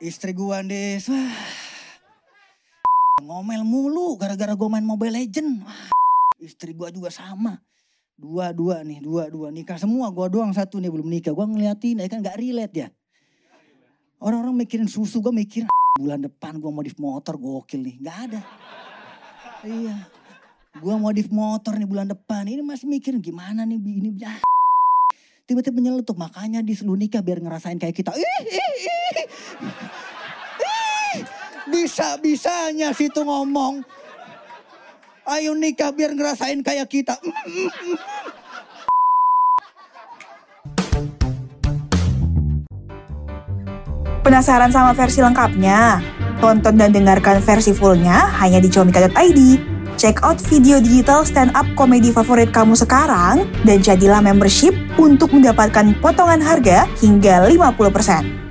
Istri gua Des, wah. Ngomel mulu gara-gara gua main Mobile Legend. Wah, istri gua juga sama. Dua-dua nih, dua-dua nikah semua. Gua doang satu nih belum nikah. Gua ngeliatin, ya kan gak relate ya. Orang-orang mikirin susu, gua mikir bulan depan gua modif motor gokil nih. Gak ada. Iya. Gua modif motor nih bulan depan. Ini masih mikirin gimana nih ini ah. Tiba-tiba nyeletuk. Makanya di seluruh nikah biar ngerasain kayak kita. Ih, ih. Ih, Bisa-bisanya situ ngomong. Ayo nikah biar ngerasain kayak kita. Penasaran sama versi lengkapnya? Tonton dan dengarkan versi fullnya hanya di comika.id. Check out video digital stand up komedi favorit kamu sekarang dan jadilah membership untuk mendapatkan potongan harga hingga 50%.